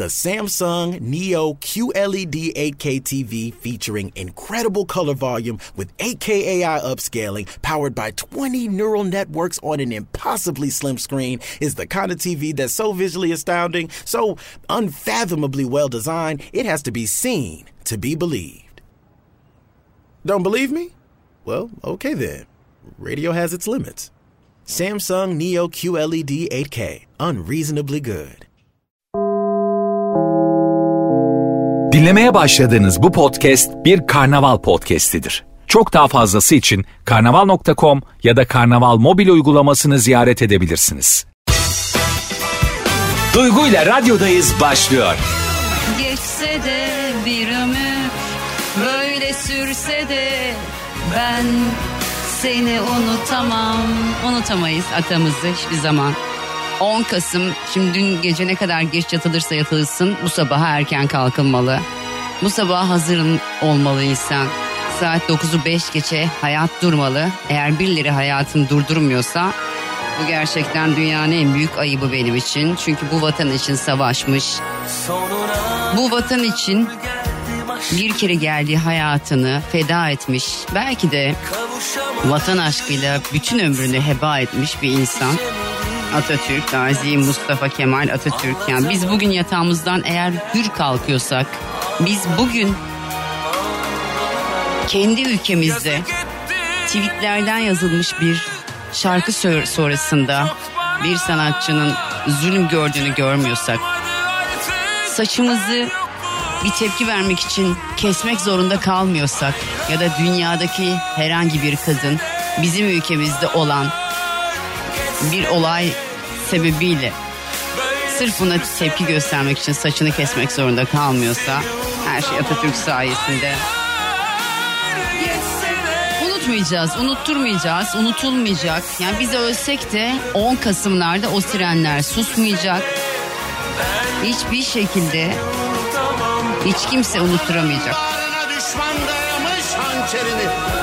The Samsung Neo QLED 8K TV featuring incredible color volume with 8K AI upscaling powered by 20 neural networks on an impossibly slim screen is the kind of TV that's so visually astounding, so unfathomably well designed, it has to be seen to be believed. Don't believe me? Well, okay then. Radio has its limits. Samsung Neo QLED 8K, unreasonably good. Dinlemeye başladığınız bu podcast bir karnaval podcastidir. Çok daha fazlası için karnaval.com ya da karnaval mobil uygulamasını ziyaret edebilirsiniz. Duygu ile radyodayız başlıyor. Geçse de bir ömür böyle sürse de ben seni unutamam. Unutamayız atamızı hiçbir zaman. 10 Kasım şimdi dün gece ne kadar geç yatılırsa yatılsın bu sabah erken kalkılmalı. Bu sabah hazırın olmalı insan. Saat 9'u 5 geçe hayat durmalı. Eğer birileri hayatını durdurmuyorsa bu gerçekten dünyanın en büyük ayıbı benim için. Çünkü bu vatan için savaşmış. Bu vatan için bir kere geldiği hayatını feda etmiş. Belki de vatan aşkıyla bütün ömrünü heba etmiş bir insan. Atatürk, Gazi Mustafa Kemal Atatürk. Yani biz bugün yatağımızdan eğer hür kalkıyorsak, biz bugün kendi ülkemizde tweetlerden yazılmış bir şarkı sonrasında bir sanatçının zulüm gördüğünü görmüyorsak, saçımızı bir tepki vermek için kesmek zorunda kalmıyorsak ya da dünyadaki herhangi bir kadın bizim ülkemizde olan bir olay sebebiyle sırf buna tepki göstermek için saçını kesmek zorunda kalmıyorsa her şey Atatürk sayesinde unutmayacağız, unutturmayacağız, unutulmayacak. Yani biz ölsek de 10 Kasımlarda o sirenler susmayacak. Hiçbir şekilde hiç kimse unutturamayacak. Düşman dayamış hançerini.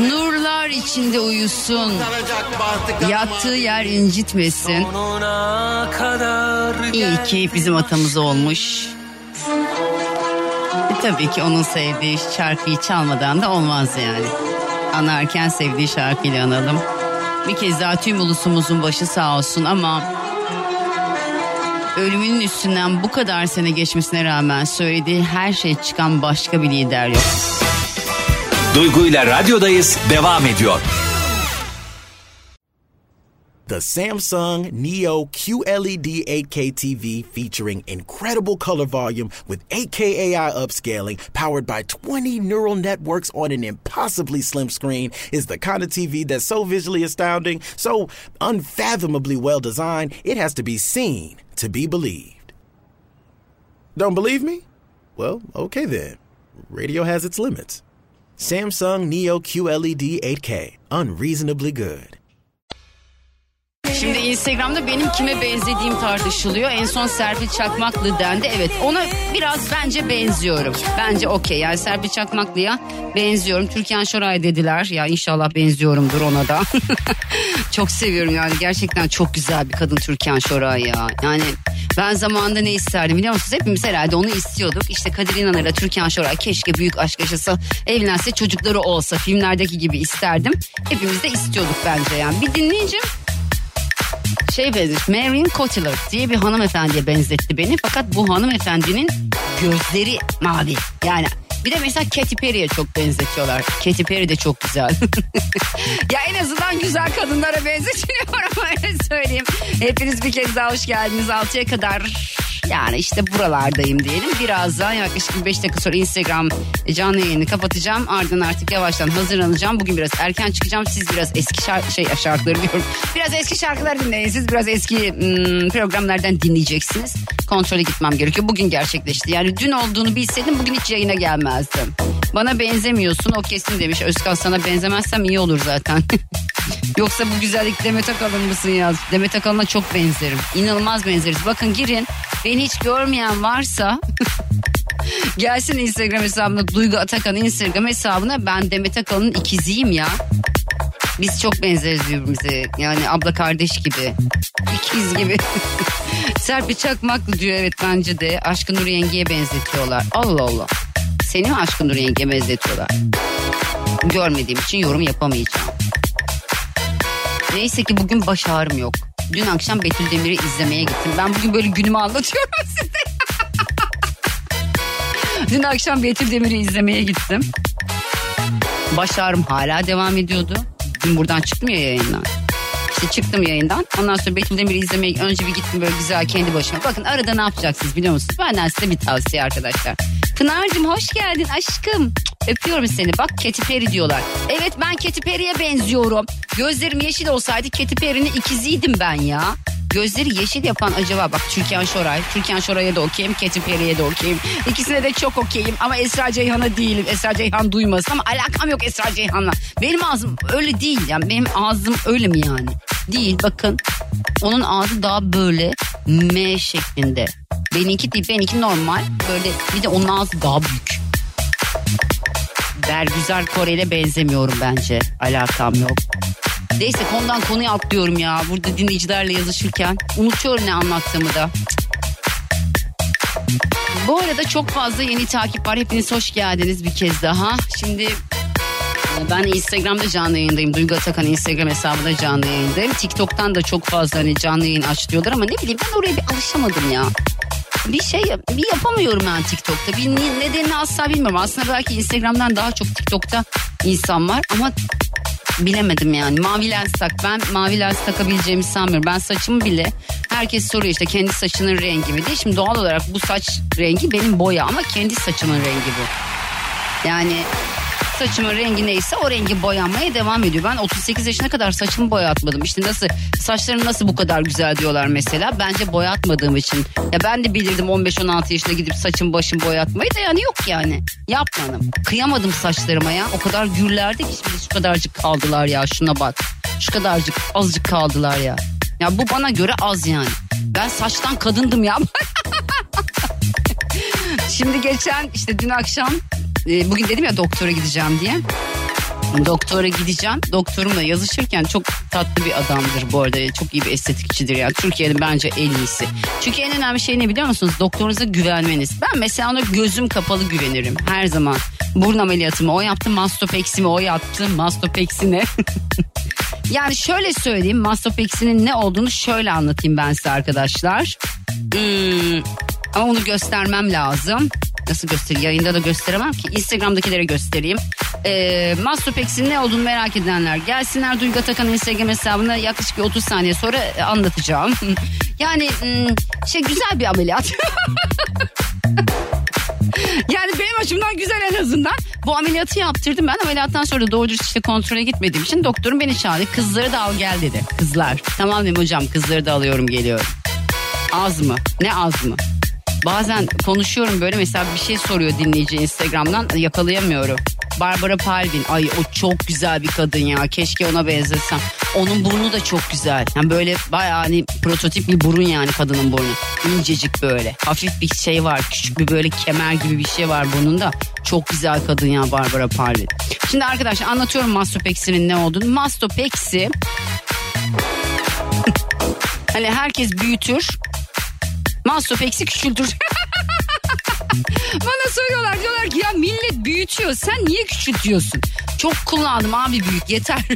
Nurlar içinde uyusun. Yattığı yer incitmesin. İyi ki bizim atamız olmuş. E, tabii ki onun sevdiği şarkıyı çalmadan da olmaz yani. Anarken sevdiği şarkıyla analım. Bir kez daha tüm ulusumuzun başı sağ olsun ama ölümünün üstünden bu kadar sene geçmesine rağmen söylediği her şey çıkan başka bir lider yok. Radyodayız devam ediyor. The Samsung Neo QLED 8K TV featuring incredible color volume with 8K AI upscaling powered by 20 neural networks on an impossibly slim screen is the kind of TV that's so visually astounding, so unfathomably well designed, it has to be seen to be believed. Don't believe me? Well, okay then. Radio has its limits. Samsung Neo QLED 8K, unreasonably good. Şimdi Instagram'da benim kime benzediğim tartışılıyor. En son Serpil Çakmaklı dendi. Evet ona biraz bence benziyorum. Bence okey yani Serpil Çakmaklı'ya benziyorum. Türkan Şoray dediler. Ya inşallah benziyorumdur ona da. çok seviyorum yani gerçekten çok güzel bir kadın Türkan Şoray ya. Yani ben zamanında ne isterdim biliyor musunuz? Hepimiz herhalde onu istiyorduk. İşte Kadir İnanır'la Türkan Şoray keşke büyük aşk yaşasa, evlense, çocukları olsa filmlerdeki gibi isterdim. Hepimiz de istiyorduk bence yani. Bir dinleyicim şey benzetti. Marion Cotillard diye bir hanımefendiye benzetti beni. Fakat bu hanımefendinin gözleri mavi. Yani bir de mesela Katy Perry'e çok benzetiyorlar. Katy Perry de çok güzel. ya en azından güzel kadınlara benzetiliyor öyle söyleyeyim. Hepiniz bir kez daha hoş geldiniz. 6'ya kadar yani işte buralardayım diyelim. Birazdan yaklaşık 5 dakika sonra Instagram canlı yayını kapatacağım. Ardından artık yavaştan hazırlanacağım. Bugün biraz erken çıkacağım. Siz biraz eski şarkı, şey, şarkıları diyorum. Biraz eski şarkılar dinleyin. Siz biraz eski hmm, programlardan dinleyeceksiniz. Kontrole gitmem gerekiyor. Bugün gerçekleşti. Yani dün olduğunu bilseydim bugün hiç yayına gelmezdim. Bana benzemiyorsun o kesin demiş. Özkan sana benzemezsem iyi olur zaten. Yoksa bu güzellik Demet Akalın mısın ya? Demet Akalın'a çok benzerim. İnanılmaz benzeriz. Bakın girin. Beni hiç görmeyen varsa gelsin Instagram hesabına Duygu Atakan Instagram hesabına ben Demet Akalın'ın ikiziyim ya. Biz çok benzeriz birbirimize. Yani abla kardeş gibi. İkiz gibi. Serpil Çakmaklı diyor evet bence de. Aşkın Nur Yenge'ye benzetiyorlar. Allah Allah. Seni mi Aşkın Nur Yenge'ye benzetiyorlar? Görmediğim için yorum yapamayacağım. Neyse ki bugün baş ağrım yok. Dün akşam Betül Demir'i izlemeye gittim. Ben bugün böyle günümü anlatıyorum size. Dün akşam Betül Demir'i izlemeye gittim. Baş ağrım hala devam ediyordu. Dün buradan çıktım ya yayından. İşte çıktım yayından. Ondan sonra Betül Demir'i izlemeye önce bir gittim böyle güzel kendi başıma. Bakın arada ne yapacaksınız biliyor musunuz? Benden size bir tavsiye arkadaşlar. Pınar'cığım hoş geldin aşkım. Öpüyorum seni. Bak Katy Perry diyorlar. Evet ben Katy Perry'e benziyorum. Gözlerim yeşil olsaydı Katy Perry'nin ikiziydim ben ya. Gözleri yeşil yapan acaba bak Türkan Şoray. Türkan Şoray'a da okeyim, Katy Perry'e de okeyim. İkisine de çok okeyim ama Esra Ceyhan'a değilim. Esra Ceyhan duymasın ama alakam yok Esra Ceyhan'la. Benim ağzım öyle değil yani benim ağzım öyle mi yani? Değil bakın. Onun ağzı daha böyle M şeklinde. Benimki değil benimki normal. Böyle bir de onun ağzı daha büyük. Bergüzar Korel'e benzemiyorum bence. Alakam yok. Neyse konudan konuya atlıyorum ya. Burada dinleyicilerle yazışırken. Unutuyorum ne anlattığımı da. Bu arada çok fazla yeni takip var. Hepiniz hoş geldiniz bir kez daha. Şimdi ben Instagram'da canlı yayındayım. Duygu Atakan Instagram hesabında canlı yayındayım. TikTok'tan da çok fazla hani canlı yayın aç diyorlar ama ne bileyim ben oraya bir alışamadım ya. Bir şey bir yapamıyorum ben TikTok'ta. Bir nedenini asla bilmiyorum. Aslında belki Instagram'dan daha çok TikTok'ta insan var ama bilemedim yani. Mavi lens tak. Ben mavi lens takabileceğimi sanmıyorum. Ben saçımı bile herkes soruyor işte kendi saçının rengi mi diye. Şimdi doğal olarak bu saç rengi benim boya ama kendi saçımın rengi bu. Yani saçımın rengi neyse o rengi boyanmaya devam ediyor. Ben 38 yaşına kadar saçımı boyatmadım. İşte nasıl saçların nasıl bu kadar güzel diyorlar mesela. Bence boyatmadığım için. Ya ben de bilirdim 15-16 yaşında gidip saçım başım boyatmayı da yani yok yani. Yapmadım. Kıyamadım saçlarıma ya. O kadar gürlerdi ki şimdi şu kadarcık kaldılar ya. Şuna bak. Şu kadarcık azıcık kaldılar ya. Ya bu bana göre az yani. Ben saçtan kadındım ya. Şimdi geçen işte dün akşam e, bugün dedim ya doktora gideceğim diye. Doktora gideceğim. Doktorumla yazışırken çok tatlı bir adamdır bu arada. Çok iyi bir estetikçidir yani. Türkiye'nin bence en iyisi. Çünkü en önemli şey ne biliyor musunuz? Doktorunuza güvenmeniz. Ben mesela ona gözüm kapalı güvenirim her zaman. Burun ameliyatımı o yaptı. Mastopeksimi o yaptı. Mastopeksi ne? yani şöyle söyleyeyim. Mastopeksinin ne olduğunu şöyle anlatayım ben size arkadaşlar. Hmm, ama onu göstermem lazım. Nasıl göstereyim? Yayında da gösteremem ki. Instagram'dakilere göstereyim. Ee, Mastopex'in ne olduğunu merak edenler gelsinler. Duygu Atakan Instagram hesabına yaklaşık bir 30 saniye sonra anlatacağım. yani şey güzel bir ameliyat. yani benim açımdan güzel en azından. Bu ameliyatı yaptırdım. Ben ameliyattan sonra doğru işte kontrole gitmediğim için doktorum beni çağırdı. Kızları da al gel dedi. Kızlar. Tamam dedim hocam kızları da alıyorum geliyorum. Az mı? Ne az mı? Bazen konuşuyorum böyle mesela bir şey soruyor dinleyici Instagram'dan yakalayamıyorum. Barbara Palvin ay o çok güzel bir kadın ya keşke ona benzesem. Onun burnu da çok güzel. Yani böyle bayağı hani prototip bir burun yani kadının burnu. İncecik böyle. Hafif bir şey var. Küçük bir böyle kemer gibi bir şey var burnunda. Çok güzel kadın ya Barbara Palvin. Şimdi arkadaşlar anlatıyorum Mastopexi'nin ne olduğunu. Mastopexi hani herkes büyütür Mastopeksi küçültür. Bana soruyorlar diyorlar ki ya millet büyütüyor sen niye küçültüyorsun? Çok kullandım abi büyük yeter.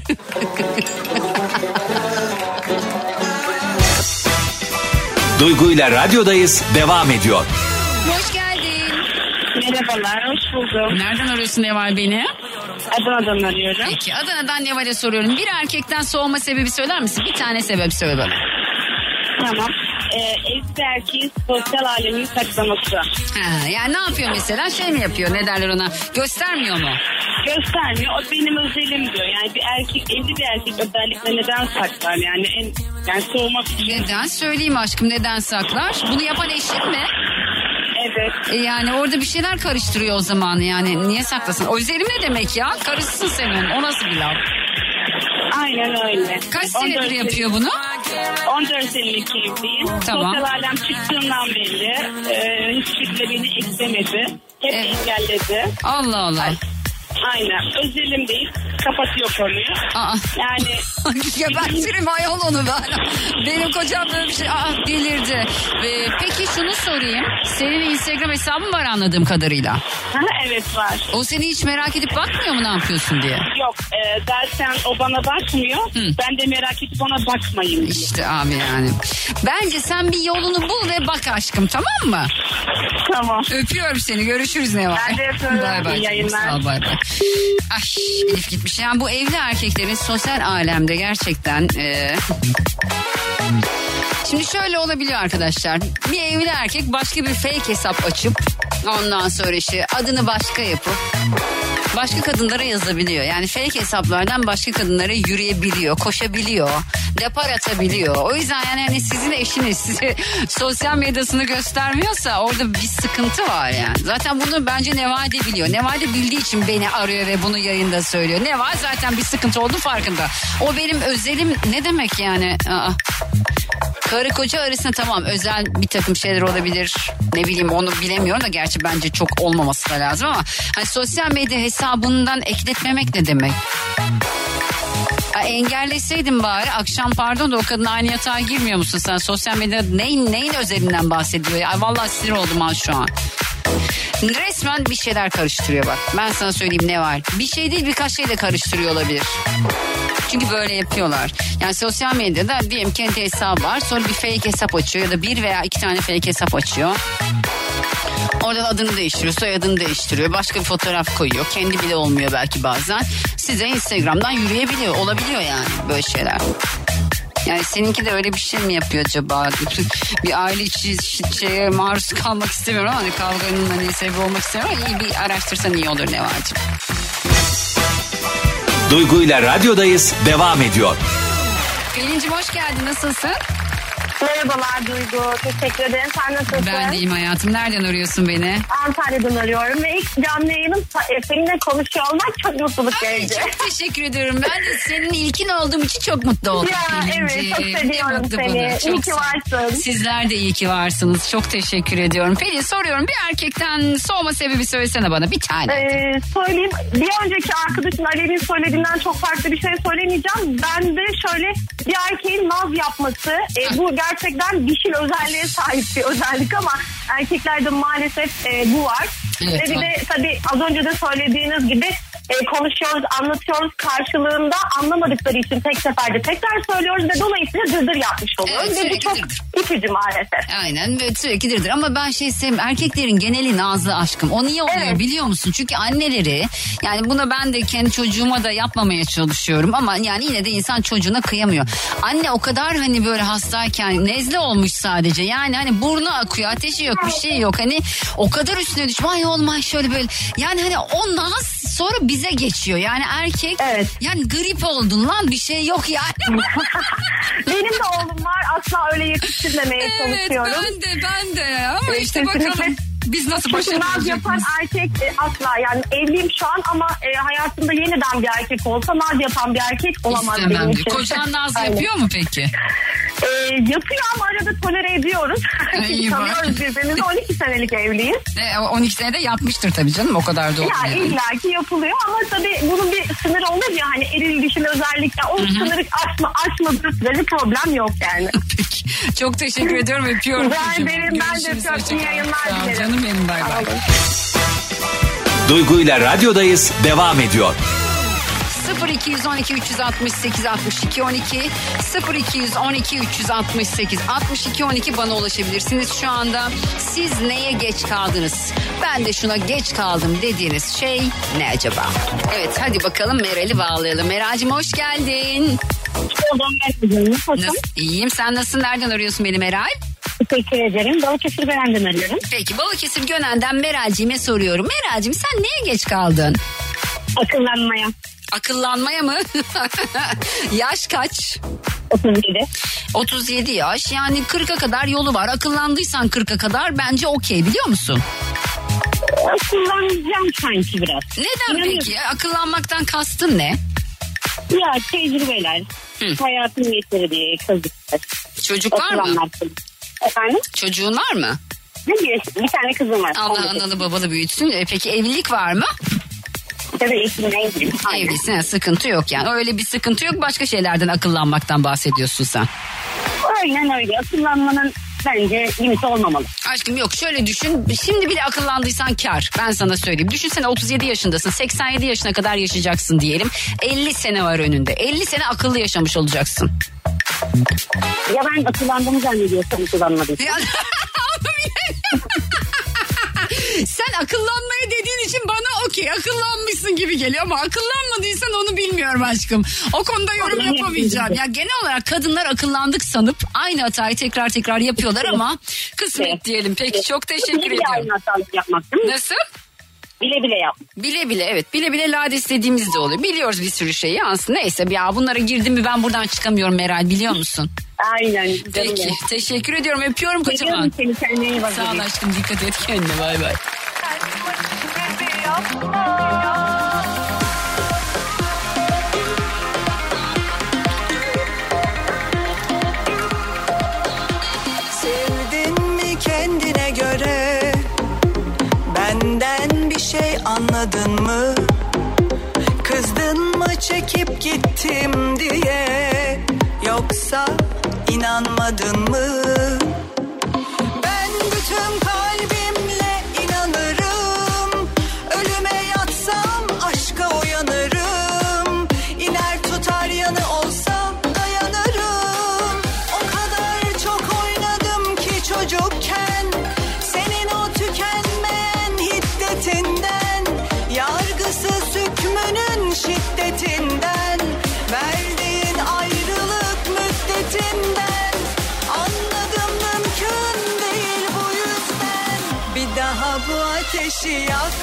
Duygu ile radyodayız devam ediyor. Hoş geldin. Merhabalar, hoş buldum. Nereden arıyorsun Neval beni? Adana'dan arıyorum. Peki Adana'dan Neval'e soruyorum. Bir erkekten soğuma sebebi söyler misin? Bir tane sebep söyle bana. Tamam. Evli erkeğin sosyal alemini saklaması. Ha, yani ne yapıyor mesela? Şey mi yapıyor? Ne derler ona? Göstermiyor mu? Göstermiyor. O benim özelim diyor. Yani bir erkek, evli bir erkek özellikle neden saklar? Yani en yani soğumak için. Neden? Söyleyeyim aşkım neden saklar? Bunu yapan eşin mi? Evet. E yani orada bir şeyler karıştırıyor o zaman yani. Niye saklasın? Özelim ne demek ya? Karışsın senin. O nasıl bir laf? Aynen öyle. Kaç 14 senedir yapıyor bunu? 14 senelik evliyim. Tamam. Sosyal alem çıktığından beri e, hiçbir şekilde beni eklemedi. Hep Evet. engelledi. Allah Allah. Aynen. Özelim değil. Kapatıyor konuyu. Aa. Yani Gebertirim ayol onu ben. Benim kocam böyle bir şey ah delirdi. Ee, peki şunu sorayım. Senin Instagram hesabın var anladığım kadarıyla. ha, evet var. O seni hiç merak edip bakmıyor mu ne yapıyorsun diye? Yok e, zaten o bana bakmıyor. Ben de merak edip ona bakmayayım. İşte abi yani. Bence sen bir yolunu bul ve bak aşkım tamam mı? Tamam. Öpüyorum seni. Görüşürüz ne var? Ben de öpüyorum. Bay bay. Yayınlar. Sağ ol, bay bay. Ay Elif gitmiş. Yani bu evli erkeklerin sosyal alemde gerçekten... e, Şimdi şöyle olabiliyor arkadaşlar. Bir evli erkek başka bir fake hesap açıp ondan sonra işte adını başka yapıp başka kadınlara yazabiliyor. Yani fake hesaplardan başka kadınlara yürüyebiliyor, koşabiliyor, depar atabiliyor. O yüzden yani hani sizin eşiniz size sosyal medyasını göstermiyorsa orada bir sıkıntı var yani. Zaten bunu bence Nevade biliyor. Nevade bildiği için beni arıyor ve bunu yayında söylüyor. Neva zaten bir sıkıntı oldu farkında. O benim özelim ne demek yani? Aa. Karı koca arasında tamam özel bir takım şeyler olabilir. Ne bileyim onu bilemiyorum da gerçi bence çok olmaması da lazım ama hani sosyal medya hesabından ekletmemek ne demek? Ha, engelleseydin bari akşam pardon da o kadın aynı yatağa girmiyor musun sen? Sosyal medyada neyin, neyin özelinden bahsediyor? Ya, vallahi sinir oldum ha şu an. Resmen bir şeyler karıştırıyor bak. Ben sana söyleyeyim ne var. Bir şey değil birkaç şey de karıştırıyor olabilir. Çünkü böyle yapıyorlar. Yani sosyal medyada diyelim kendi hesabı var. Sonra bir fake hesap açıyor ya da bir veya iki tane fake hesap açıyor. Oradan adını değiştiriyor, soyadını değiştiriyor. Başka bir fotoğraf koyuyor. Kendi bile olmuyor belki bazen. Size Instagram'dan yürüyebiliyor. Olabiliyor yani böyle şeyler. Yani seninki de öyle bir şey mi yapıyor acaba? bir aile içi şeye maruz kalmak istemiyorum ama hani kavganın hani sebebi olmak istemiyorum ama iyi bir araştırsan iyi olur ne varcığım. Duygu ile radyodayız devam ediyor. Pelincim hoş geldin nasılsın? Merhabalar Duygu. Teşekkür ederim. Sen nasılsın? Ben de iyiyim hayatım. Nereden arıyorsun beni? Antalya'dan arıyorum ve ilk canlı yayınım e, seninle konuşuyor olmak çok mutluluk verici. çok teşekkür ediyorum. Ben de senin ilkin olduğum için çok mutlu oldum. Ya evet Pelinciğim. çok seviyorum seni. bana. İyi Çok ki varsın. Sizler de iyi ki varsınız. Çok teşekkür ediyorum. Pelin soruyorum bir erkekten soğuma sebebi söylesene bana bir tane. Ee, söyleyeyim bir önceki arkadaşın Alev'in söylediğinden çok farklı bir şey söylemeyeceğim. Ben de şöyle bir erkeğin naz yapması e, bu gerçekten dişil özelliğe sahip bir özellik ama erkeklerde maalesef e, bu var. Evet, Ve bir de tabii az önce de söylediğiniz gibi e, konuşuyoruz, anlatıyoruz karşılığında anlamadıkları için tek seferde tekrar söylüyoruz ve dolayısıyla dırdır yapmış oluyoruz. Evet, ve bu çok itici maalesef. Aynen ve sürekli dırdır. Ama ben şey sevmiyorum erkeklerin geneli nazlı aşkım. O niye oluyor Evet. biliyor musun? Çünkü anneleri yani buna ben de kendi çocuğuma da yapmamaya çalışıyorum ama yani yine de insan çocuğuna kıyamıyor. Anne o kadar hani böyle hastayken nezle olmuş sadece. Yani hani burnu akıyor ateşi yok bir şey yok. Hani o kadar üstüne düşmüş ay olmaz şöyle böyle. Yani hani o naz sonra bize geçiyor yani erkek Evet. yani grip oldun lan bir şey yok yani Benim de oğlum var asla öyle yetiştirmemeye Evet çalışıyorum. ben de ben de ama Evet, işte kesinlikle. bakalım biz nasıl başaracağız. yapan erkek e, asla yani evliyim şu an ama e, hayatımda yeniden bir erkek olsa naz yapan bir erkek olamaz İstemem benim diyor. için. Kocan naz Aynen. yapıyor mu peki? E, yapıyor ama arada tolere ediyoruz. İyi bak. Tanıyoruz birbirimizi 12 senelik evliyiz. E, o 12 senede yapmıştır tabii canım o kadar da Ya olmuyor. illaki yapılıyor ama tabii bunun bir ya hani eril dişil özellikle o sınırı aşma, aşmadığı sürece problem yok yani. Peki. Çok teşekkür ediyorum öpüyorum. Çocuğum. ederim, ben de öpüyorum. yayınlar dilerim. Canım benim bay bay. Duygu ile radyodayız devam ediyor. 0212 368 62 12 0212 368 62 12 bana ulaşabilirsiniz şu anda. Siz neye geç kaldınız? Ben de şuna geç kaldım dediğiniz şey ne acaba? Evet hadi bakalım Meral'i bağlayalım. Meral'cim hoş geldin. Nasıl? İyiyim sen nasılsın? Nereden arıyorsun beni Meral? Teşekkür ederim. Balıkesir Beren'den arıyorum. Peki Balıkesir Gönen'den Meral'cime soruyorum. Meral'cim sen neye geç kaldın? Akıllanmaya. Akıllanmaya mı? Yaş kaç? 37. 37 yaş yani 40'a kadar yolu var. Akıllandıysan 40'a kadar bence okey biliyor musun? Kullanacağım sanki biraz. Neden İnanıyorum. peki? Akıllanmaktan kastın ne? Ya tecrübeler. Hayatın getirdiği kazıklar. Çocuk var mı? Efendim? Çocuğun var mı? Bir, bir tane kızım var. Allah 19. analı babalı büyütsün. E, peki evlilik var mı? Tabii eşimle evliyim. Aynen. Evlisin ha, sıkıntı yok yani. Öyle bir sıkıntı yok. Başka şeylerden akıllanmaktan bahsediyorsun sen. Aynen öyle. Akıllanmanın bence limiti olmamalı. Aşkım yok şöyle düşün. Şimdi bile akıllandıysan kar. Ben sana söyleyeyim. Düşünsene 37 yaşındasın. 87 yaşına kadar yaşayacaksın diyelim. 50 sene var önünde. 50 sene akıllı yaşamış olacaksın. Ya ben akıllandığımı zannediyorsam akıllanmadım. Ya- Sen akıllanmaya dediğin için bana okey akıllanmışsın gibi geliyor ama akıllanmadıysan onu bilmiyorum aşkım. O konuda yorum yapamayacağım. Ya genel olarak kadınlar akıllandık sanıp aynı hatayı tekrar tekrar yapıyorlar ama kısmet diyelim. Peki çok teşekkür ediyorum. Nasıl? Bile bile yap. Bile bile evet bile bile lade istediğimiz de oluyor. Biliyoruz bir sürü şeyi aslında neyse ya bunlara girdim mi ben buradan çıkamıyorum Meral biliyor musun? Aynen. canım Peki benim. teşekkür ediyorum öpüyorum kocaman. Seni kendine iyi bak. Sağ ol aşkım dikkat et kendine bay bay. Anladın mı? Kızdın mı çekip gittim diye? Yoksa inanmadın mı? Ben bütün kalbimle ateşi yakmam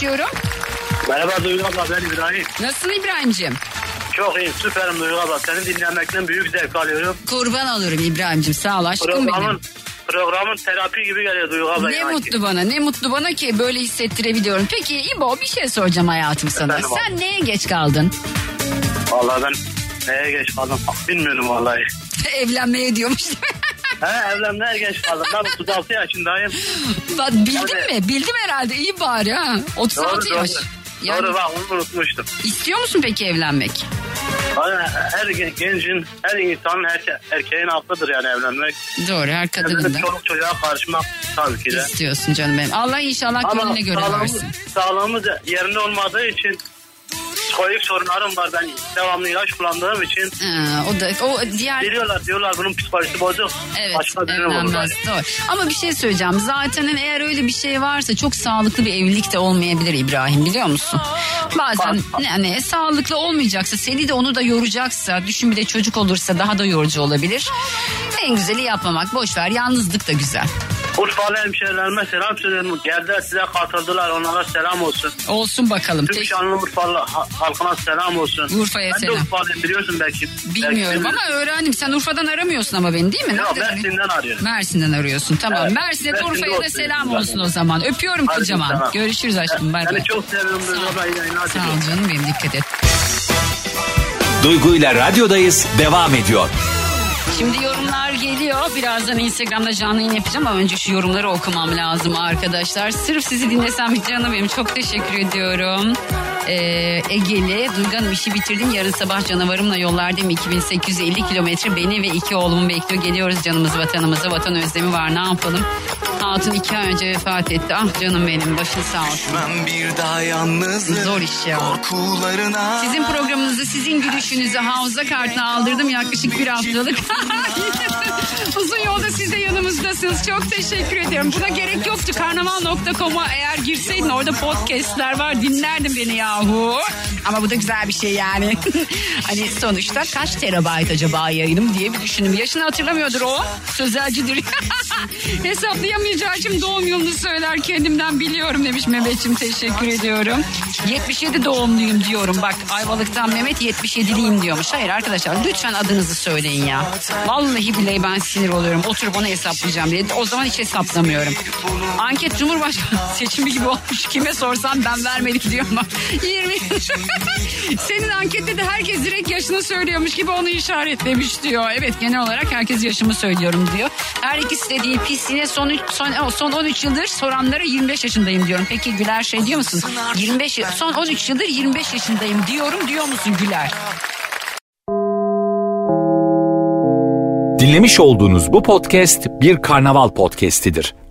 görüşüyorum? Merhaba Duygu abla ben İbrahim. Nasılsın İbrahim'cim? Çok iyi süperim Duygu abla. Seni dinlemekten büyük zevk alıyorum. Kurban olurum İbrahim'cim sağ ol aşkım benim. Programın, programın terapi gibi geliyor Duygu abla. Ne yani. mutlu bana ne mutlu bana ki böyle hissettirebiliyorum. Peki İbo bir şey soracağım hayatım sana. Efendim abi. Sen neye geç kaldın? Vallahi ben neye geç kaldım bilmiyorum vallahi. Evlenmeye diyormuş. He evlenmeye geç kaldım. Ben 36 yaşındayım. Bak bildin Yani- mi? Bildim herhalde iyi bari ha. 36 Doğru doğru. yaş. Yani Doğru bak onu unutmuştum. istiyor musun peki evlenmek? Yani her gen- gencin, her insanın erke- erkeğin hakkıdır yani evlenmek. Doğru her kadının da çoluk çocuğa karışmak tabii ki de. istiyorsun canım benim. Allah inşallah gönlüne göre sağlığımız, versin. sağlığımız yerinde olmadığı için psikolojik sorunlarım var. Ben devamlı ilaç kullandığım için. Ha, o da o diğer Biliyorlar diyorlar bunun psikolojisi bozuk. Evet Başka evlenmez doğru. Ama bir şey söyleyeceğim. Zaten hani eğer öyle bir şey varsa çok sağlıklı bir evlilik de olmayabilir İbrahim biliyor musun? Bazen yani sağlıklı olmayacaksa seni de onu da yoracaksa düşün bir de çocuk olursa daha da yorucu olabilir. En güzeli yapmamak boş ver yalnızlık da güzel. Urfalı hemşehrilerime selam söylüyorum. Geldiler size katıldılar. Onlara selam olsun. Olsun bakalım. Tüm Tek- şanlı Urfalı ha- halkına selam olsun. Urfa'ya ben selam. de Urfalıyım biliyorsun belki. Bilmiyorum belki ama öğrendim. Sen Urfa'dan aramıyorsun ama beni değil mi? Yok Mersin'den arıyorum. Mersin'den arıyorsun tamam. Evet, Mersin'e de Mersin'de Urfa'ya da selam zaten. olsun o zaman. Öpüyorum Hadi kocaman. tamam. Görüşürüz aşkım. Bay bay. Seni çok seviyorum. Sağ ol canım benim dikkat et. Duygu ile radyodayız devam ediyor. Şimdi yorumlar geliyor. Birazdan Instagram'da canlı yayın yapacağım ama önce şu yorumları okumam lazım arkadaşlar. Sırf sizi dinlesem canım benim. Çok teşekkür ediyorum. Ee, Egeli, Duygu Hanım işi bitirdim. Yarın sabah canavarımla yollardayım. 2850 kilometre beni ve iki oğlumu bekliyor. Geliyoruz canımız vatanımıza. Vatan özlemi var ne yapalım. Hatun iki ay önce vefat etti. Ah canım benim başın sağ olsun. Ben bir daha yalnızım. Zor iş ya. Korkularına. Sizin programınızı, sizin gülüşünüzü hafıza kartına aldırdım yaklaşık bir haftalık. Uzun yolda siz de yanımızdasınız. Çok teşekkür ediyorum. Buna gerek yoktu. Karnaval.com'a eğer girseydin orada podcastler var. Dinlerdin beni yahu. Ama bu da güzel bir şey yani. hani sonuçta kaç terabayt acaba yayınım diye bir düşündüm. Yaşını hatırlamıyordur o. Sözelcidir. Hesaplayamayacağım için doğum yılını söyler kendimden biliyorum demiş Mehmetciğim teşekkür ediyorum. 77 doğumluyum diyorum bak Ayvalık'tan Mehmet 77'liyim diyormuş. Hayır arkadaşlar lütfen adınızı söyleyin ya. Vallahi billahi ben sinir oluyorum. Oturup onu hesaplayacağım diye. O zaman hiç hesaplamıyorum. Anket Cumhurbaşkanı seçimi gibi olmuş. Kime sorsam ben vermedim diyor ama 20. Senin ankette de herkes direkt yaşını söylüyormuş gibi onu işaretlemiş diyor. Evet genel olarak herkes yaşımı söylüyorum diyor. Her ikisi de değil pis yine son, üç- son, son 13 yıldır soranlara 25 yaşındayım diyorum. Peki Güler şey diyor musun? 25 y- son 13 yıldır 25 yaşındayım diyorum diyor musun Güler? Dinlemiş olduğunuz bu podcast bir karnaval podcastidir.